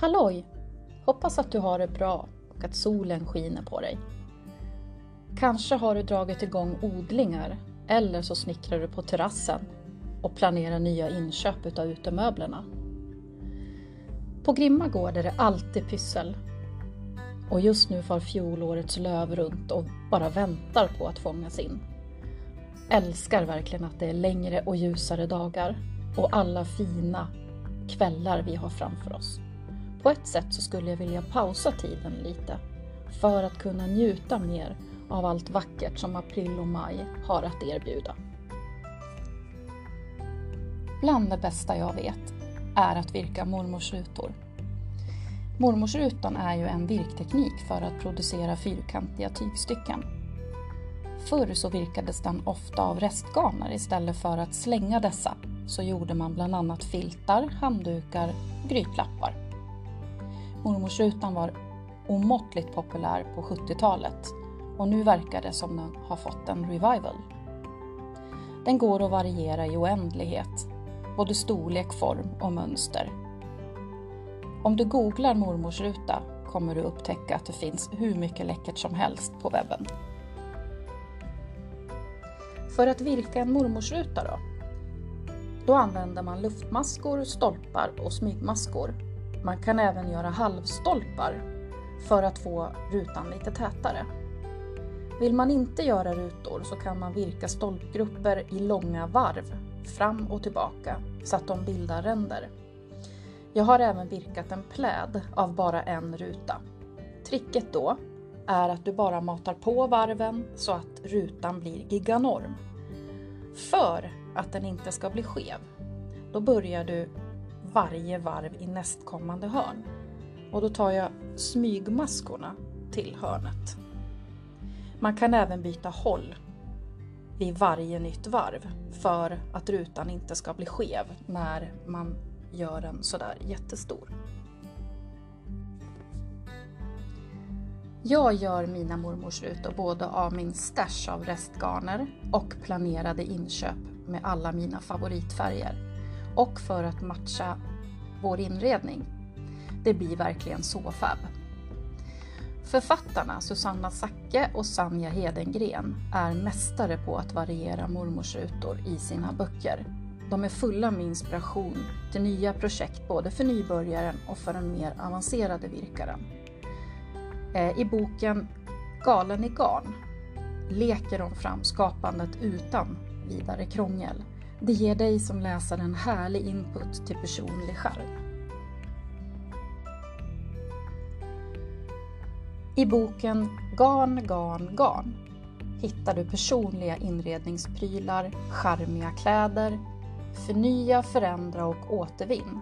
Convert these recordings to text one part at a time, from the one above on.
Halloj! Hoppas att du har det bra och att solen skiner på dig. Kanske har du dragit igång odlingar eller så snickrar du på terrassen och planerar nya inköp utav utemöblerna. På Grimma gård är det alltid pyssel. Och just nu far fjolårets löv runt och bara väntar på att fångas in. Älskar verkligen att det är längre och ljusare dagar och alla fina kvällar vi har framför oss. På ett sätt så skulle jag vilja pausa tiden lite för att kunna njuta mer av allt vackert som april och maj har att erbjuda. Bland det bästa jag vet är att virka mormorsrutor. Mormorsrutan är ju en virkteknik för att producera fyrkantiga tygstycken. Förr så virkades den ofta av restgarner istället för att slänga dessa så gjorde man bland annat filtar, handdukar och grytlappar. Mormorsrutan var omåttligt populär på 70-talet och nu verkar det som den har fått en revival. Den går att variera i oändlighet, både storlek, form och mönster. Om du googlar mormorsruta kommer du upptäcka att det finns hur mycket läckert som helst på webben. För att virka en mormorsruta då? Då använder man luftmaskor, stolpar och smygmaskor. Man kan även göra halvstolpar för att få rutan lite tätare. Vill man inte göra rutor så kan man virka stolpgrupper i långa varv fram och tillbaka så att de bildar ränder. Jag har även virkat en pläd av bara en ruta. Tricket då är att du bara matar på varven så att rutan blir giganorm. För att den inte ska bli skev, då börjar du varje varv i nästkommande hörn. Och då tar jag smygmaskorna till hörnet. Man kan även byta håll vid varje nytt varv för att rutan inte ska bli skev när man gör den sådär jättestor. Jag gör mina mormors rutor både av min stash av restgarner och planerade inköp med alla mina favoritfärger och för att matcha vår inredning. Det blir verkligen så fab. Författarna Susanna Sacke och Sanja Hedengren är mästare på att variera mormors rutor i sina böcker. De är fulla med inspiration till nya projekt både för nybörjaren och för den mer avancerade virkaren. Eh, I boken Galen i garn leker de fram skapandet utan vidare krångel. Det ger dig som läsare en härlig input till personlig charm. I boken Garn, garn, garn hittar du personliga inredningsprylar, charmiga kläder, förnya, förändra och återvinn.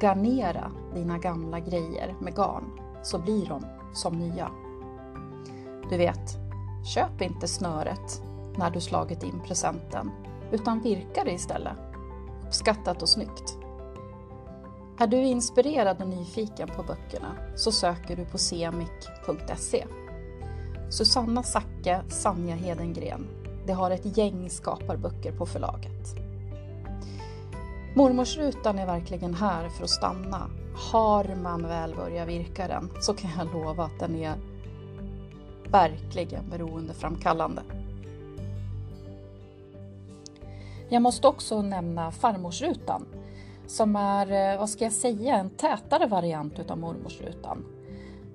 Garnera dina gamla grejer med garn så blir de som nya. Du vet, köp inte snöret när du slagit in presenten utan virka det istället. Uppskattat och snyggt. Är du inspirerad och nyfiken på böckerna så söker du på semik.se. Susanna Sacke, Sanja Hedengren. De har ett gäng skaparböcker på förlaget. Mormorsrutan är verkligen här för att stanna. Har man väl börjat virka den så kan jag lova att den är verkligen beroendeframkallande. Jag måste också nämna farmorsrutan som är, eh, vad ska jag säga, en tätare variant utav mormorsrutan.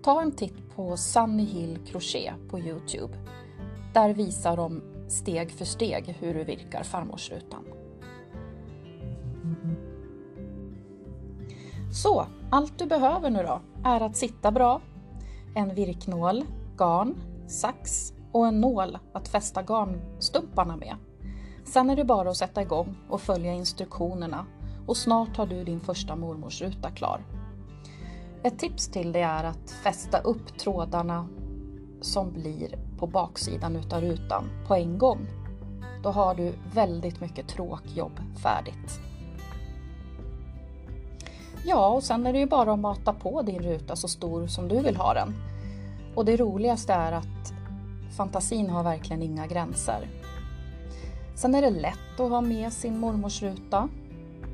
Ta en titt på Sunny Hill Crochet på Youtube. Där visar de steg för steg hur du virkar farmorsrutan. Så, allt du behöver nu då är att sitta bra, en virknål, garn, sax och en nål att fästa garnstumparna med. Sen är det bara att sätta igång och följa instruktionerna och snart har du din första mormorsruta klar. Ett tips till dig är att fästa upp trådarna som blir på baksidan utav rutan på en gång. Då har du väldigt mycket tråkjobb färdigt. Ja, och sen är det ju bara att mata på din ruta så stor som du vill ha den. Och det roligaste är att fantasin har verkligen inga gränser. Sen är det lätt att ha med sin mormorsruta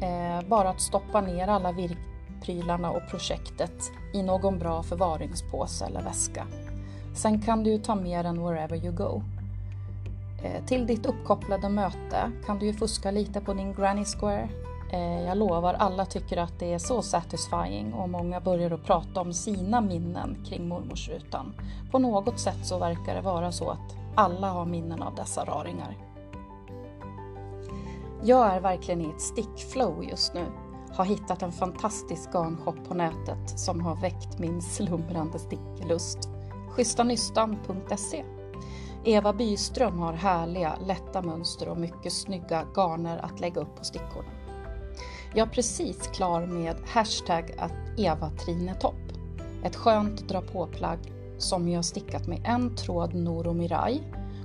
Eh, bara att stoppa ner alla virkprylarna och projektet i någon bra förvaringspåse eller väska. Sen kan du ju ta med den wherever you go. Eh, till ditt uppkopplade möte kan du ju fuska lite på din Granny Square. Eh, jag lovar, alla tycker att det är så satisfying och många börjar att prata om sina minnen kring mormorsrutan. På något sätt så verkar det vara så att alla har minnen av dessa raringar. Jag är verkligen i ett stickflow just nu. Har hittat en fantastisk garnshop på nätet som har väckt min slumrande sticklust. Schysstanystan.se Eva Byström har härliga, lätta mönster och mycket snygga garner att lägga upp på stickorna. Jag är precis klar med hashtag att Eva Trinetopp. Ett skönt dra på-plagg som jag stickat med en tråd Noro Mirai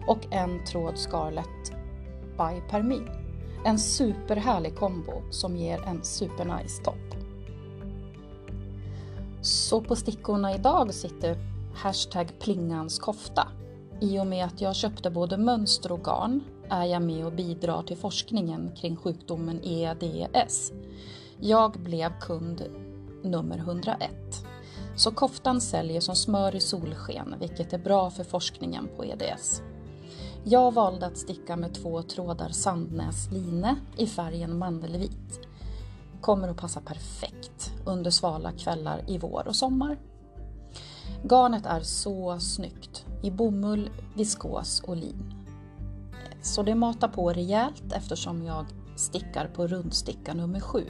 och en tråd Scarlett by Permin. En superhärlig kombo som ger en supernice topp. Så på stickorna idag sitter hashtag plingans kofta. I och med att jag köpte både mönster och garn är jag med och bidrar till forskningen kring sjukdomen EDS. Jag blev kund nummer 101. Så koftan säljer som smör i solsken, vilket är bra för forskningen på EDS. Jag valde att sticka med två trådar Sandnäs line i färgen mandelvit. Kommer att passa perfekt under svala kvällar i vår och sommar. Garnet är så snyggt i bomull, viskos och lin. Så det matar på rejält eftersom jag stickar på rundsticka nummer 7.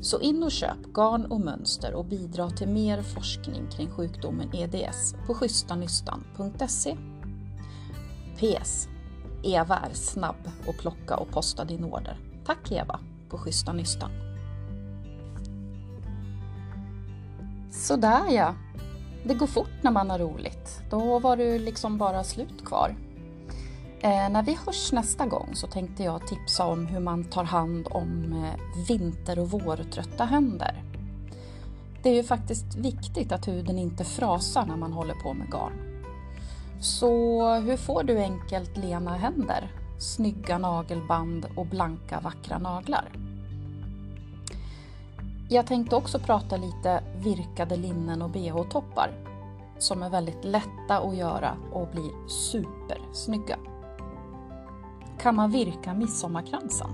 Så in och köp garn och mönster och bidra till mer forskning kring sjukdomen EDS på schysstanystan.se. PS. Eva är snabb att plocka och posta din order. Tack Eva på Schyssta Nystan. Sådär ja. Det går fort när man har roligt. Då var det liksom bara slut kvar. Eh, när vi hörs nästa gång så tänkte jag tipsa om hur man tar hand om eh, vinter och vårtrötta händer. Det är ju faktiskt viktigt att huden inte frasar när man håller på med garn. Så hur får du enkelt lena händer, snygga nagelband och blanka vackra naglar? Jag tänkte också prata lite virkade linnen och bh-toppar som är väldigt lätta att göra och blir supersnygga. Kan man virka midsommarkransen?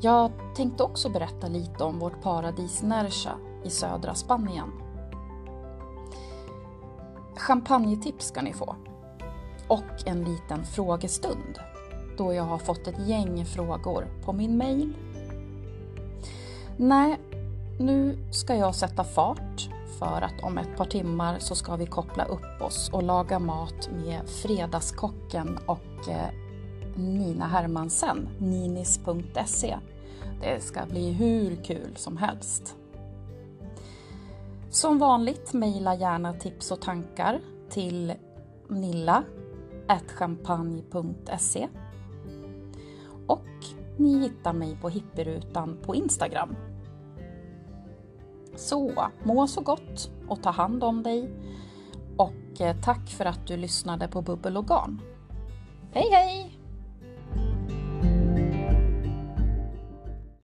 Jag tänkte också berätta lite om vårt paradis Nerja i södra Spanien Champagnetips ska ni få. Och en liten frågestund då jag har fått ett gäng frågor på min mail. Nej, nu ska jag sätta fart för att om ett par timmar så ska vi koppla upp oss och laga mat med Fredagskocken och eh, Nina Hermansen, ninis.se. Det ska bli hur kul som helst. Som vanligt mejla gärna tips och tankar till nilla.champagne.se och ni hittar mig på hippierutan på Instagram. Så, må så gott och ta hand om dig och eh, tack för att du lyssnade på Bubbel och Garn. Hej hej!